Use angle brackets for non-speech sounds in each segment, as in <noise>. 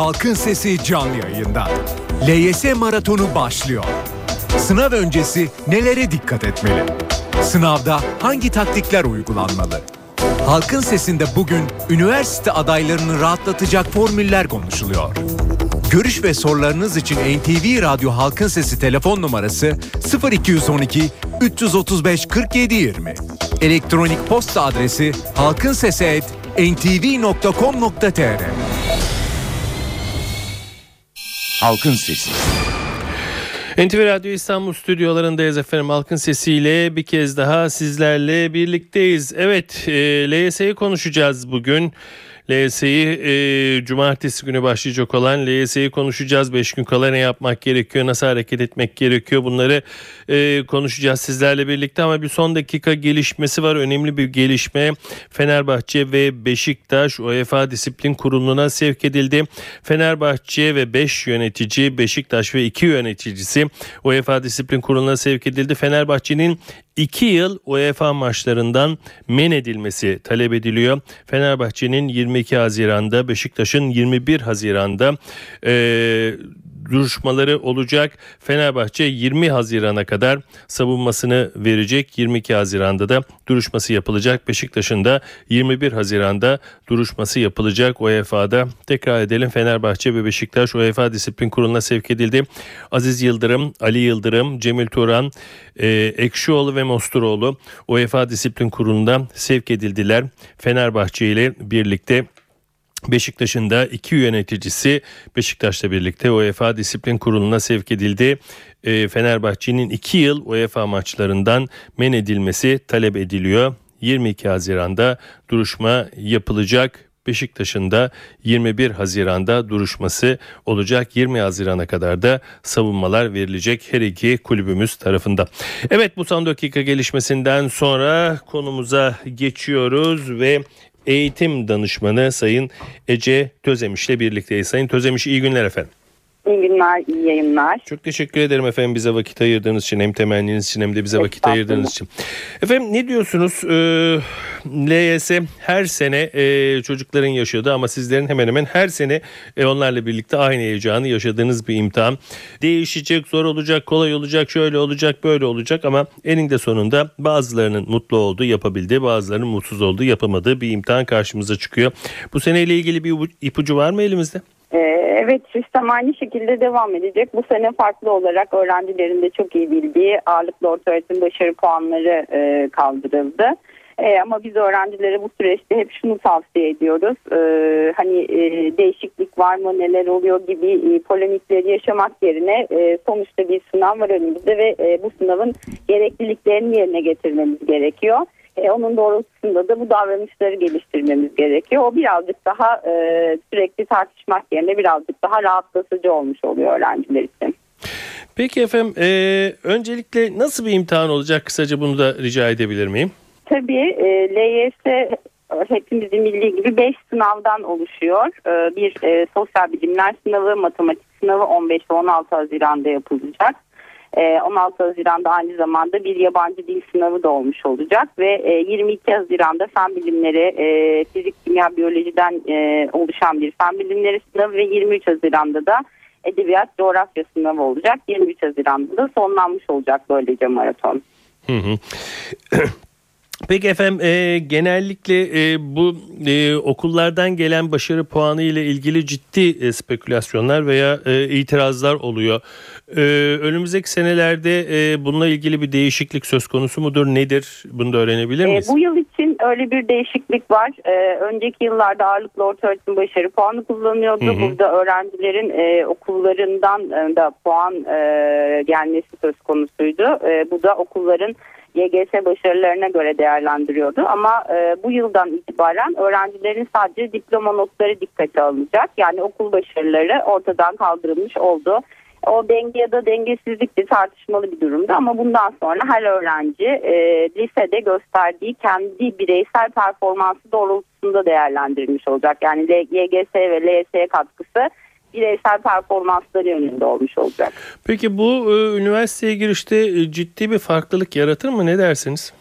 Halkın Sesi canlı yayında. LYS maratonu başlıyor. Sınav öncesi nelere dikkat etmeli? Sınavda hangi taktikler uygulanmalı? Halkın Sesi'nde bugün üniversite adaylarını rahatlatacak formüller konuşuluyor. Görüş ve sorularınız için NTV Radyo Halkın Sesi telefon numarası 0212 335 47 20. Elektronik posta adresi halkinsesi@ntv.com.tr. Halkın Sesi. NTV Radyo İstanbul stüdyolarındayız efendim. Halkın sesiyle bir kez daha sizlerle birlikteyiz. Evet, e, LYS'yi konuşacağız bugün. LYS'yi e, cumartesi günü başlayacak olan LYS'yi konuşacağız. 5 gün kala ne yapmak gerekiyor, nasıl hareket etmek gerekiyor bunları e, konuşacağız sizlerle birlikte. Ama bir son dakika gelişmesi var. Önemli bir gelişme. Fenerbahçe ve Beşiktaş UEFA Disiplin Kurulu'na sevk edildi. Fenerbahçe ve 5 yönetici, Beşiktaş ve 2 yöneticisi UEFA Disiplin Kurulu'na sevk edildi. Fenerbahçe'nin 2 yıl UEFA maçlarından men edilmesi talep ediliyor. Fenerbahçe'nin 22 Haziran'da Beşiktaş'ın 21 Haziran'da e, duruşmaları olacak. Fenerbahçe 20 Haziran'a kadar savunmasını verecek. 22 Haziran'da da duruşması yapılacak. Beşiktaş'ın da 21 Haziran'da duruşması yapılacak UEFA'da. Tekrar edelim Fenerbahçe ve Beşiktaş UEFA Disiplin Kurulu'na sevk edildi. Aziz Yıldırım, Ali Yıldırım, Cemil Turan, e, Ekşioğlu ve Mosturoğlu UEFA Disiplin Kurulu'nda sevk edildiler. Fenerbahçe ile birlikte Beşiktaş'ın da iki yöneticisi Beşiktaş'la birlikte UEFA Disiplin Kurulu'na sevk edildi. E, Fenerbahçe'nin iki yıl UEFA maçlarından men edilmesi talep ediliyor. 22 Haziran'da duruşma yapılacak. Beşiktaş'ın da 21 Haziran'da duruşması olacak. 20 Haziran'a kadar da savunmalar verilecek her iki kulübümüz tarafında. Evet bu son dakika gelişmesinden sonra konumuza geçiyoruz ve eğitim danışmanı Sayın Ece Tözemiş ile birlikteyiz. Sayın Tözemiş iyi günler efendim. İyi günler, iyi yayınlar. Çok teşekkür ederim efendim bize vakit ayırdığınız için hem temenniniz için hem de bize vakit ayırdığınız için. Efendim ne diyorsunuz? Ee, LYS her sene e, çocukların yaşadığı ama sizlerin hemen hemen her sene e, onlarla birlikte aynı heyecanı yaşadığınız bir imtihan. Değişecek, zor olacak, kolay olacak, şöyle olacak, böyle olacak ama eninde sonunda bazılarının mutlu olduğu, yapabildiği, bazılarının mutsuz olduğu, yapamadığı bir imtihan karşımıza çıkıyor. Bu seneyle ilgili bir ipucu var mı elimizde? Ee, evet sistem aynı şekilde devam edecek. Bu sene farklı olarak öğrencilerin de çok iyi bildiği ağırlıklı orta başarı puanları e, kaldırıldı. E, ama biz öğrencilere bu süreçte hep şunu tavsiye ediyoruz. E, hani değişiklik var mı neler oluyor gibi polemikleri yaşamak yerine sonuçta bir sınav var önümüzde ve bu sınavın gerekliliklerini yerine getirmemiz gerekiyor. E, onun doğrultusunda da bu davranışları geliştirmemiz gerekiyor. O birazcık daha e, sürekli tartışmak yerine birazcık daha rahatlatıcı olmuş oluyor öğrenciler için. Peki efendim e, öncelikle nasıl bir imtihan olacak kısaca bunu da rica edebilir miyim? Tabii e, LYS hepimizin bildiği gibi 5 sınavdan oluşuyor. E, bir e, sosyal bilimler sınavı, matematik sınavı 15 ve 16 Haziran'da yapılacak. 16 Haziran'da aynı zamanda bir yabancı dil sınavı da olmuş olacak ve 22 Haziran'da fen bilimleri, fizik, kimya, biyolojiden oluşan bir fen bilimleri sınavı ve 23 Haziran'da da edebiyat, coğrafya sınavı olacak. 23 Haziran'da da sonlanmış olacak böylece maraton. Hı hı. Peki efendim e, genellikle e, bu e, okullardan gelen başarı puanı ile ilgili ciddi e, spekülasyonlar veya e, itirazlar oluyor. E, önümüzdeki senelerde e, bununla ilgili bir değişiklik söz konusu mudur? Nedir? Bunu da öğrenebilir e, miyiz? E, bu yıl için öyle bir değişiklik var. E, önceki yıllarda ağırlıklı orta öğretim başarı puanı kullanıyordu. Hı hı. Burada öğrencilerin e, okullarından e, da puan e, gelmesi söz konusuydu. E, bu da okulların YGS başarılarına göre değerlendiriyordu. Ama e, bu yıldan itibaren öğrencilerin sadece diploma notları dikkate alınacak. Yani okul başarıları ortadan kaldırılmış oldu. O denge ya da dengesizlik de tartışmalı bir durumda ama bundan sonra her öğrenci e, lisede gösterdiği kendi bireysel performansı doğrultusunda değerlendirilmiş olacak. Yani YGS ve LYS katkısı bireysel performansları yönünde olmuş olacak. Peki bu e, üniversiteye girişte e, ciddi bir farklılık yaratır mı? Ne dersiniz?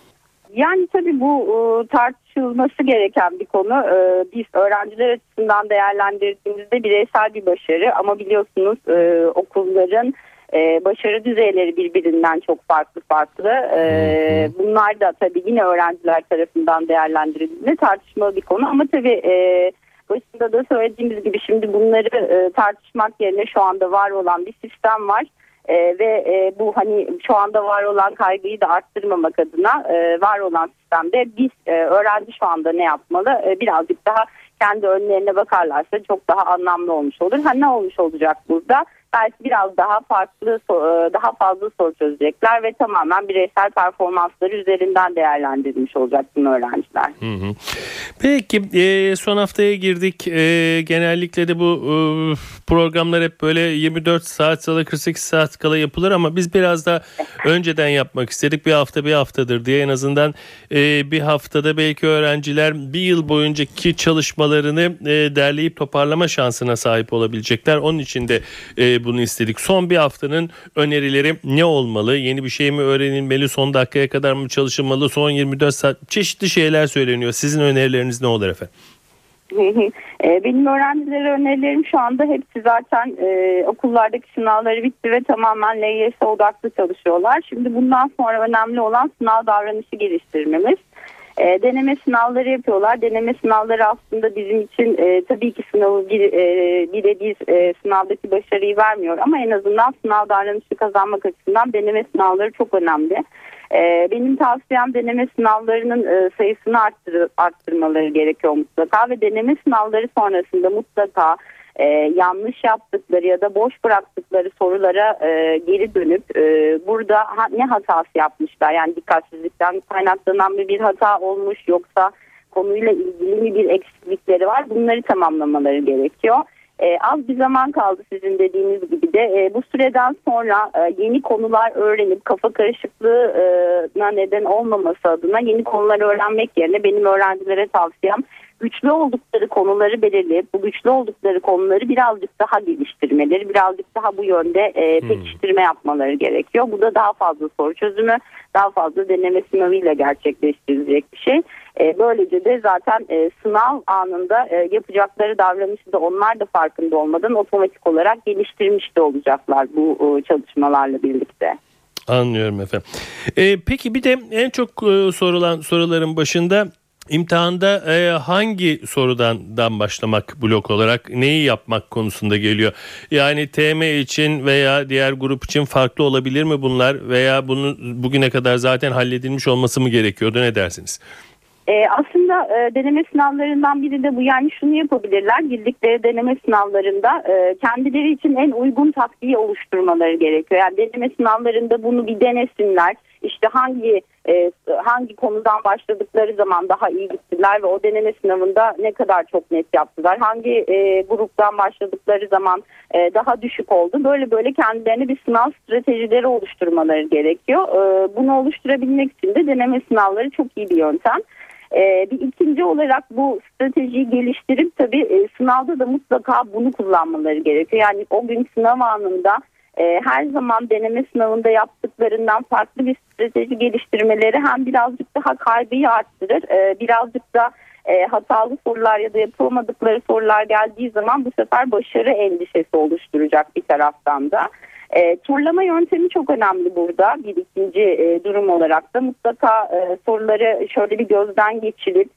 Yani tabii bu e, tartışılması gereken bir konu. Ee, biz öğrenciler açısından değerlendirdiğimizde bireysel bir başarı ama biliyorsunuz e, okulların e, başarı düzeyleri birbirinden çok farklı farklı. E, bunlar da tabii yine öğrenciler tarafından değerlendirildiğinde tartışmalı bir konu ama tabii e, başında da söylediğimiz gibi şimdi bunları e, tartışmak yerine şu anda var olan bir sistem var. E, ve e, bu hani şu anda var olan kaygıyı da arttırmamak adına e, var olan sistemde biz e, öğrenci şu anda ne yapmalı e, birazcık daha kendi önlerine bakarlarsa çok daha anlamlı olmuş olur. Ha ne olmuş olacak burada? Belki biraz daha farklı e, daha fazla soru çözecekler ve tamamen bireysel performansları üzerinden değerlendirilmiş olacak tüm öğrenciler. Peki e, son haftaya girdik. E, genellikle de bu programlar hep böyle 24 saat ya 48 saat kala yapılır ama biz biraz da önceden yapmak istedik. Bir hafta bir haftadır diye en azından bir haftada belki öğrenciler bir yıl boyuncaki çalışmalarını derleyip toparlama şansına sahip olabilecekler. Onun için de bunu istedik. Son bir haftanın önerileri ne olmalı? Yeni bir şey mi öğrenilmeli? Son dakikaya kadar mı çalışılmalı? Son 24 saat çeşitli şeyler söyleniyor. Sizin önerileriniz ne olur efendim? <laughs> E, benim öğrencilere önerilerim şu anda hepsi zaten e, okullardaki sınavları bitti ve tamamen LYS odaklı çalışıyorlar. Şimdi bundan sonra önemli olan sınav davranışı geliştirmemiz. E, deneme sınavları yapıyorlar. Deneme sınavları aslında bizim için e, tabii ki sınavı bir, e, birebir e, sınavdaki başarıyı vermiyor ama en azından sınav davranışı kazanmak açısından deneme sınavları çok önemli. E, benim tavsiyem deneme sınavlarının e, sayısını arttır, arttırmaları gerekiyor mutlaka ve deneme sınavları sonrasında mutlaka e, yanlış yaptıkları ya da boş bıraktıkları sorulara e, geri dönüp e, burada ha, ne hatası yapmışlar? Yani dikkatsizlikten kaynaklanan bir, bir hata olmuş yoksa konuyla ilgili mi bir eksiklikleri var? Bunları tamamlamaları gerekiyor. E, az bir zaman kaldı sizin dediğiniz gibi de. E, bu süreden sonra e, yeni konular öğrenip kafa karışıklığına neden olmaması adına yeni konular öğrenmek yerine benim öğrencilere tavsiyem güçlü oldukları konuları belirleyip bu güçlü oldukları konuları birazcık daha geliştirmeleri, birazcık daha bu yönde e, hmm. pekiştirme yapmaları gerekiyor. Bu da daha fazla soru çözümü, daha fazla deneme sınavıyla gerçekleştirilecek bir şey. E, böylece de zaten e, sınav anında e, yapacakları davranışı da onlar da farkında olmadan otomatik olarak geliştirmiş de olacaklar bu e, çalışmalarla birlikte. Anlıyorum efendim. E, peki bir de en çok e, sorulan soruların başında İmtihanda e, hangi sorudan başlamak blok olarak neyi yapmak konusunda geliyor? Yani TM için veya diğer grup için farklı olabilir mi bunlar veya bunun bugüne kadar zaten halledilmiş olması mı gerekiyordu ne dersiniz? E, aslında e, deneme sınavlarından biri de bu yani şunu yapabilirler girdikleri deneme sınavlarında e, kendileri için en uygun taktiği oluşturmaları gerekiyor. Yani deneme sınavlarında bunu bir denesinler işte hangi e, hangi konudan başladıkları zaman daha iyi gittiler ve o deneme sınavında ne kadar çok net yaptılar. Hangi e, gruptan başladıkları zaman e, daha düşük oldu. Böyle böyle kendilerine bir sınav stratejileri oluşturmaları gerekiyor. E, bunu oluşturabilmek için de deneme sınavları çok iyi bir yöntem. Ee, bir ikinci olarak bu stratejiyi geliştirip tabii e, sınavda da mutlaka bunu kullanmaları gerekiyor. Yani o gün sınav anında e, her zaman deneme sınavında yaptıklarından farklı bir strateji geliştirmeleri hem birazcık daha kaybıyı arttırır, e, birazcık da e, hatalı sorular ya da yapılmadıkları sorular geldiği zaman bu sefer başarı endişesi oluşturacak bir taraftan da. E, turlama yöntemi çok önemli burada bir ikinci e, durum olarak da mutlaka e, soruları şöyle bir gözden geçirip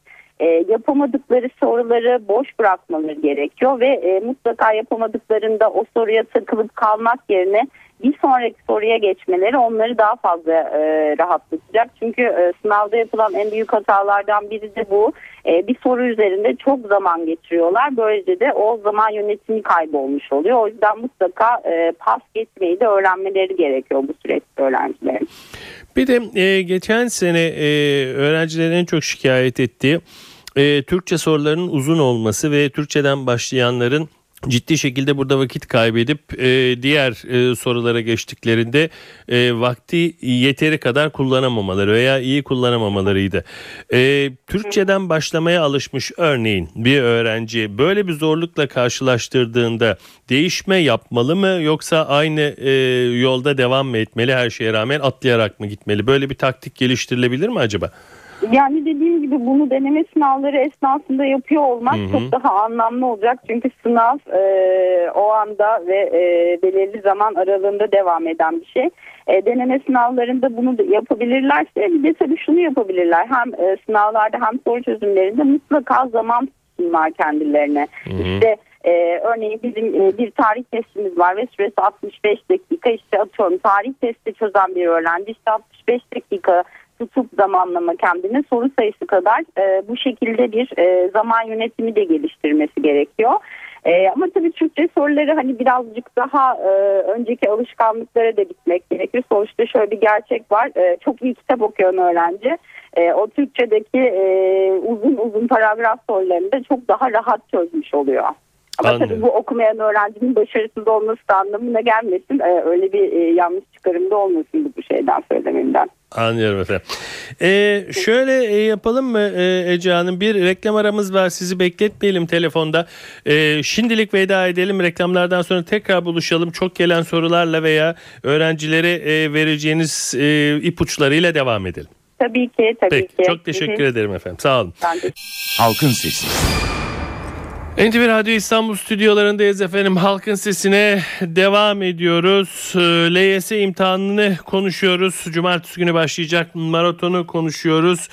e, yapamadıkları soruları boş bırakmaları gerekiyor ve e, mutlaka yapamadıklarında o soruya takılıp kalmak yerine bir sonraki soruya geçmeleri onları daha fazla e, rahatlatacak. Çünkü e, sınavda yapılan en büyük hatalardan biri de bu. E, bir soru üzerinde çok zaman geçiriyorlar. Böylece de o zaman yönetimi kaybolmuş oluyor. O yüzden mutlaka e, pas geçmeyi de öğrenmeleri gerekiyor bu süreçte öğrencilerin. Bir de e, geçen sene e, öğrencilerin en çok şikayet ettiği e, Türkçe soruların uzun olması ve Türkçeden başlayanların ciddi şekilde burada vakit kaybedip e, diğer e, sorulara geçtiklerinde e, vakti yeteri kadar kullanamamaları veya iyi kullanamamalarıydı. E, Türkçeden başlamaya alışmış örneğin bir öğrenci böyle bir zorlukla karşılaştırdığında değişme yapmalı mı yoksa aynı e, yolda devam mı etmeli her şeye rağmen atlayarak mı gitmeli? Böyle bir taktik geliştirilebilir mi acaba? Yani dediğim gibi bunu deneme sınavları esnasında yapıyor olmak Hı hı. çok daha anlamlı olacak. Çünkü sınav e, o anda ve e, belirli zaman aralığında devam eden bir şey. E, deneme sınavlarında bunu da yapabilirlerse bir de tabii şunu yapabilirler. Hem e, sınavlarda hem soru çözümlerinde mutlaka zaman tutsunlar kendilerine. İşte e, örneğin bizim e, bir tarih testimiz var ve süresi 65 dakika. İşte atıyorum tarih testi çözen bir öğrenci işte 65 dakika tutup zamanlama kendine soru sayısı kadar e, bu şekilde bir e, zaman yönetimi de geliştirmesi gerekiyor. E, ama tabii Türkçe soruları hani birazcık daha e, önceki alışkanlıklara da gitmek gerekir. Sonuçta şöyle bir gerçek var. E, çok iyi kitap okuyan öğrenci e, o Türkçedeki e, uzun uzun paragraf sorularını da çok daha rahat çözmüş oluyor. Ama Anlıyorum. tabii bu okumayan öğrencinin başarısız olması da anlamına gelmesin. E, öyle bir e, yanlış çıkarımda olmasın bu şeyden söylememden. Anlıyorum efendim. Ee, şöyle e, yapalım mı e, Ece Hanım? Bir reklam aramız var. Sizi bekletmeyelim telefonda. Ee, şimdilik veda edelim. Reklamlardan sonra tekrar buluşalım. Çok gelen sorularla veya öğrencilere e, vereceğiniz e, ipuçlarıyla devam edelim. Tabii ki tabii Peki. ki. Çok teşekkür ederim efendim. Sağ olun. Halkın Sesi. NTV Radyo İstanbul stüdyolarındayız efendim. Halkın sesine devam ediyoruz. Ee, LYS imtihanını konuşuyoruz. Cumartesi günü başlayacak maratonu konuşuyoruz.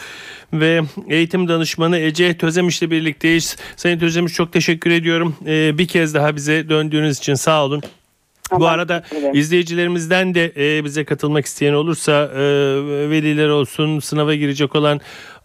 Ve eğitim danışmanı Ece Tözemiş ile birlikteyiz. Sayın Tözemiş çok teşekkür ediyorum. Ee, bir kez daha bize döndüğünüz için sağ olun. Bu Tamam, arada teşekkür ederim. izleyicilerimizden de e, bize katılmak isteyen olursa e, veliler olsun, sınava girecek olan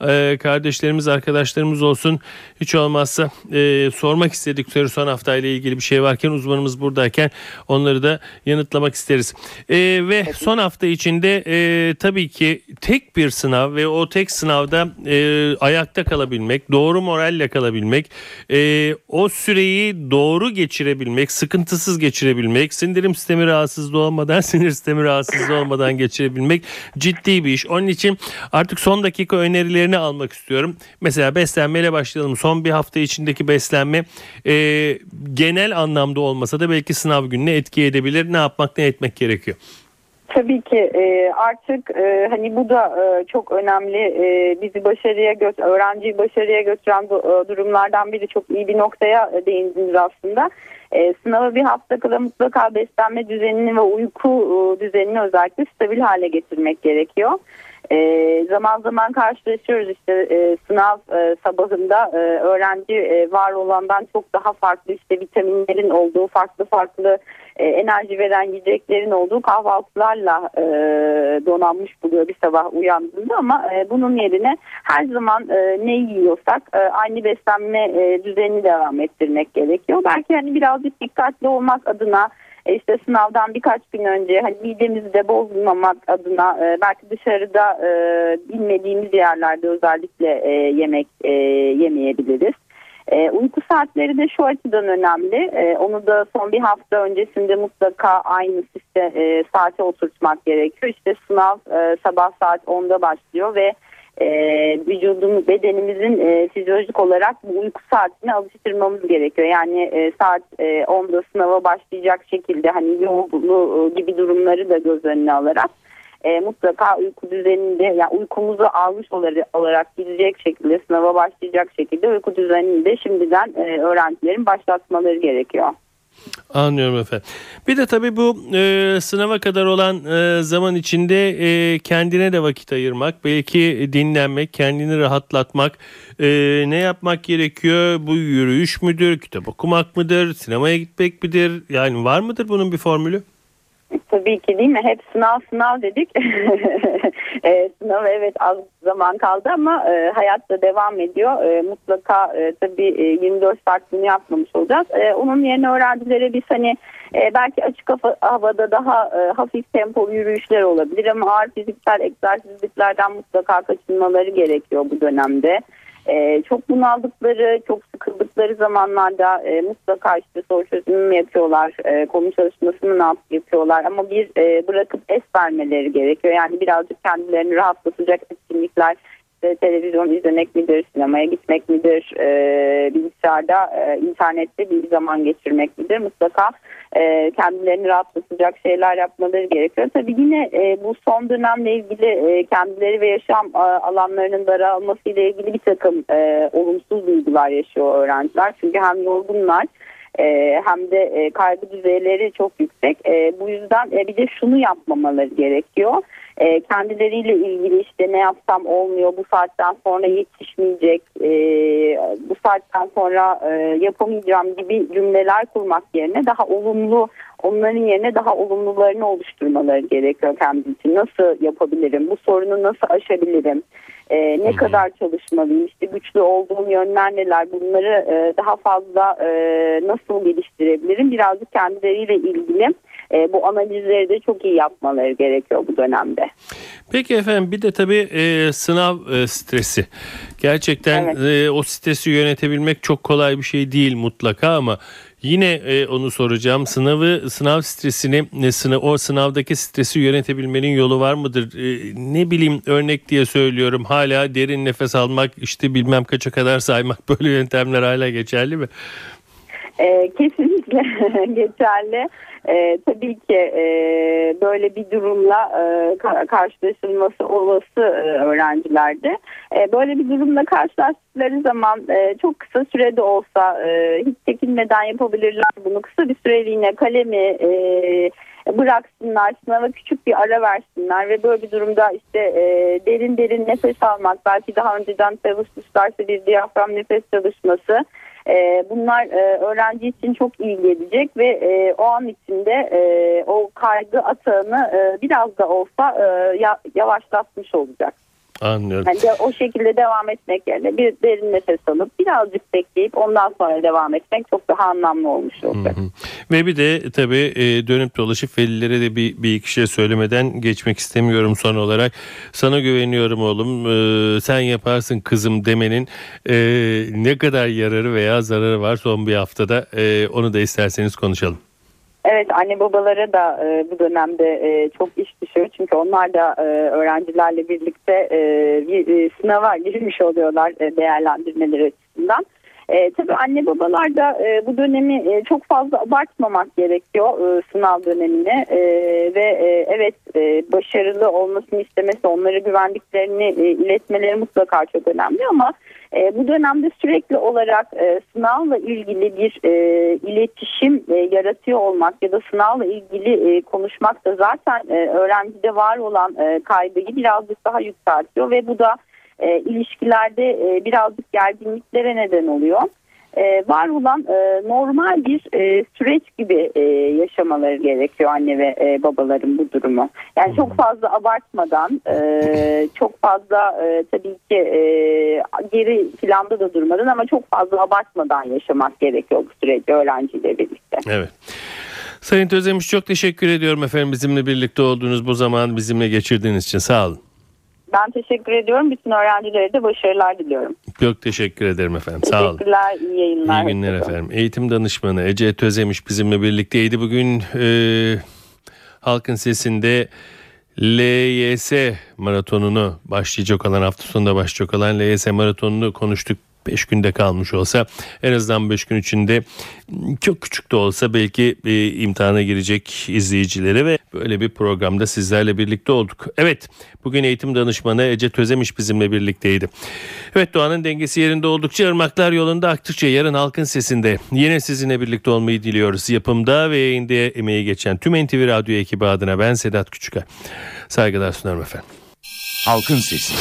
e, kardeşlerimiz, arkadaşlarımız olsun. Hiç olmazsa e, sormak istedikleri son haftayla ilgili bir şey varken uzmanımız buradayken onları da yanıtlamak isteriz. E, ve son hafta içinde e, tabii ki tek bir sınav ve o tek sınavda e, ayakta kalabilmek, doğru moralle kalabilmek, e, o süreyi doğru geçirebilmek, sıkıntısız geçirebilmek, sindirim sistemi rahatsızlığı olmadan, <laughs> sinir sistemi rahatsızlığı olmadan geçirebilmek ciddi bir iş. Onun için artık son dakika önerilerini almak istiyorum. Mesela beslenmeyle başlayalım. Son bir hafta içindeki beslenme e, genel anlamda olmasa da belki sınav gününe etki edebilir. Ne yapmak ne etmek gerekiyor? Tabii ki e, artık e, hani bu da e, çok önemli e, bizi başarıya gö- öğrenciyi başarıya götüren du- e, durumlardan biri çok iyi bir noktaya e, değindiniz aslında. E, sınava bir hafta kala mutlaka beslenme düzenini ve uyku e, düzenini özellikle stabil hale getirmek gerekiyor. E, zaman zaman karşılaşıyoruz işte e, sınav e, sabahında e, öğrenci e, var olandan çok daha farklı işte vitaminlerin olduğu farklı farklı e, enerji veren yiyeceklerin olduğu kahvaltılarla e, donanmış buluyor bir sabah uyandığında ama e, bunun yerine her zaman e, ne yiyorsak e, aynı beslenme e, düzenini devam ettirmek gerekiyor. Belki hani birazcık dikkatli olmak adına işte sınavdan birkaç gün önce hani midemizi de adına e, belki dışarıda e, bilmediğimiz yerlerde özellikle e, yemek e, yemeyebiliriz. E, uyku saatleri de şu açıdan önemli. E, onu da son bir hafta öncesinde mutlaka aynı siste, e, saate oturtmak gerekiyor. İşte sınav e, sabah saat 10'da başlıyor ve e, vücudumuz, bedenimizin e, fizyolojik olarak bu uyku saatine alıştırmamız gerekiyor. Yani e, saat e, 10'da sınava başlayacak şekilde hani yoğunluğu e, gibi durumları da göz önüne alarak e, mutlaka uyku düzeninde yani uykumuzu almış olarak, olarak gidecek şekilde sınava başlayacak şekilde uyku düzenini de şimdiden e, öğrencilerin başlatmaları gerekiyor. Anlıyorum efendim. Bir de tabii bu e, sınava kadar olan e, zaman içinde e, kendine de vakit ayırmak, belki dinlenmek, kendini rahatlatmak, e, ne yapmak gerekiyor? Bu yürüyüş müdür, kitap okumak mıdır, sinemaya gitmek midir? Yani var mıdır bunun bir formülü? Tabii ki değil mi? Hep sınav sınav dedik. <laughs> e, sınav evet az zaman kaldı ama e, hayat da devam ediyor. E, mutlaka e, tabii e, 24 saat bunu yapmamış olacağız. E, onun yerine öğrencilere biz hani e, belki açık hava, havada daha e, hafif tempolu yürüyüşler olabilir ama ağır fiziksel egzersizliklerden mutlaka kaçınmaları gerekiyor bu dönemde. Ee, çok bunaldıkları, çok sıkıldıkları zamanlarda e, mutlaka işte soru çözümü mü yapıyorlar, e, konu çalışmasını yap- yapıyorlar ama bir e, bırakıp es vermeleri gerekiyor. Yani birazcık kendilerini rahatlatacak etkinlikler, işte televizyon izlemek midir, sinemaya gitmek midir, e, bilgisayarda, e, internette bir zaman geçirmek midir? Mutlaka e, kendilerini rahatlatacak şeyler yapmaları gerekiyor. Tabii yine e, bu son dönemle ilgili e, kendileri ve yaşam e, alanlarının daralması ile ilgili bir takım e, olumsuz duygular yaşıyor öğrenciler. Çünkü hem yorgunlar e, hem de e, kaygı düzeyleri çok yüksek. E, bu yüzden bir de şunu yapmamaları gerekiyor. E, kendileriyle ilgili işte ne yapsam olmuyor, bu saatten sonra yetişmeyecek, e, bu saatten sonra e, yapamayacağım gibi cümleler kurmak yerine daha olumlu, onların yerine daha olumlularını oluşturmaları gerekiyor kendi için. Nasıl yapabilirim, bu sorunu nasıl aşabilirim? e, ne kadar çalışmalıyım, işte güçlü olduğum yönler neler bunları e, daha fazla e, nasıl geliştirebilirim birazcık kendileriyle ilgili e, bu analizleri de çok iyi yapmaları gerekiyor bu dönemde. Peki efendim bir de tabii e, sınav e, stresi. Gerçekten Evet. e, o stresi yönetebilmek çok kolay bir şey değil mutlaka ama yine e, onu soracağım. Sınavı sınav stresini ne sınav o sınavdaki stresi yönetebilmenin yolu var mıdır? E, ne bileyim örnek diye söylüyorum. Hala derin nefes almak, işte bilmem kaça kadar saymak <laughs> böyle yöntemler hala geçerli mi? E, kesinlikle <laughs> geçerli. E, tabii ki e, böyle bir durumla e, ka- karşılaşılması olası e, öğrencilerde. E, böyle bir durumla karşılaştıkları zaman e, çok kısa sürede olsa e, hiç çekinmeden yapabilirler bunu. Kısa bir süreliğine kalemi e, bıraksınlar, sınava küçük bir ara versinler ve böyle bir durumda işte e, derin derin nefes almak, belki daha önceden çalışmışlarsa bir diyafram nefes çalışması e, bunlar e, öğrenci için çok iyi gelecek ve e, o an içinde e, o kaygı atağını e, biraz da olsa e, ya- yavaşlatmış olacak. Anlıyorum. Yani de o şekilde devam etmek yerine bir derin nefes alıp birazcık bekleyip ondan sonra devam etmek çok daha anlamlı olmuş olacak. Ve bir de tabii e, dönüp dolaşıp velilere de bir, bir iki şey söylemeden geçmek istemiyorum son olarak. Sana güveniyorum oğlum e, sen yaparsın kızım demenin e, ne kadar yararı veya zararı var son bir haftada e, onu da isterseniz konuşalım. Evet anne babalara da e, bu dönemde e, çok iş düşüyor çünkü onlar da e, öğrencilerle birlikte e, bir e, sınava girmiş oluyorlar e, değerlendirmeleri açısından. E, tabii anne babalar da e, bu dönemi e, çok fazla abartmamak gerekiyor e, sınav dönemini. E, ve e, evet e, başarılı olmasını istemesi onlara güvendiklerini e, iletmeleri mutlaka çok önemli ama e, bu dönemde sürekli olarak e, sınavla ilgili bir e, iletişim e, yaratıyor olmak ya da sınavla ilgili e, konuşmak da zaten e, öğrencide var olan e, kaygıyı birazcık daha yükseltiyor ve bu da e, ilişkilerde e, birazcık gerginliklere neden oluyor. E, var olan e, normal bir e, süreç gibi e, yaşamaları gerekiyor anne ve e, babaların bu durumu. Yani çok fazla abartmadan, e, çok fazla e, tabii ki e, geri planda da durmadan ama çok fazla abartmadan yaşamak gerekiyor bu süreci öğrenciyle birlikte. Evet. Sayın Tözemiş çok teşekkür ediyorum efendim bizimle birlikte olduğunuz bu zaman bizimle geçirdiğiniz için sağ olun. Ben teşekkür ediyorum. Bütün öğrencilere de başarılar diliyorum. Çok teşekkür ederim efendim sağ olun. Teşekkürler, iyi yayınlar. İyi günler Hoşçakalın. efendim. Eğitim danışmanı Ece Tözemiş bizimle birlikteydi. Bugün e, Halkın Sesi'nde LYS maratonunu başlayacak olan hafta sonunda başlayacak olan LYS maratonunu konuştuk. 5 günde kalmış olsa en azından 5 gün içinde çok küçük de olsa belki e, imtihana girecek izleyicilere ve böyle bir programda sizlerle birlikte olduk. Evet bugün eğitim danışmanı Ece Tözemiş bizimle birlikteydi. Evet doğanın dengesi yerinde oldukça ırmaklar yolunda aktıkça yarın halkın sesinde yine sizinle birlikte olmayı diliyoruz. Yapımda ve yayında emeği geçen tüm NTV Radyo ekibi adına ben Sedat Küçükay. Saygılar sunarım efendim. Halkın Sesi.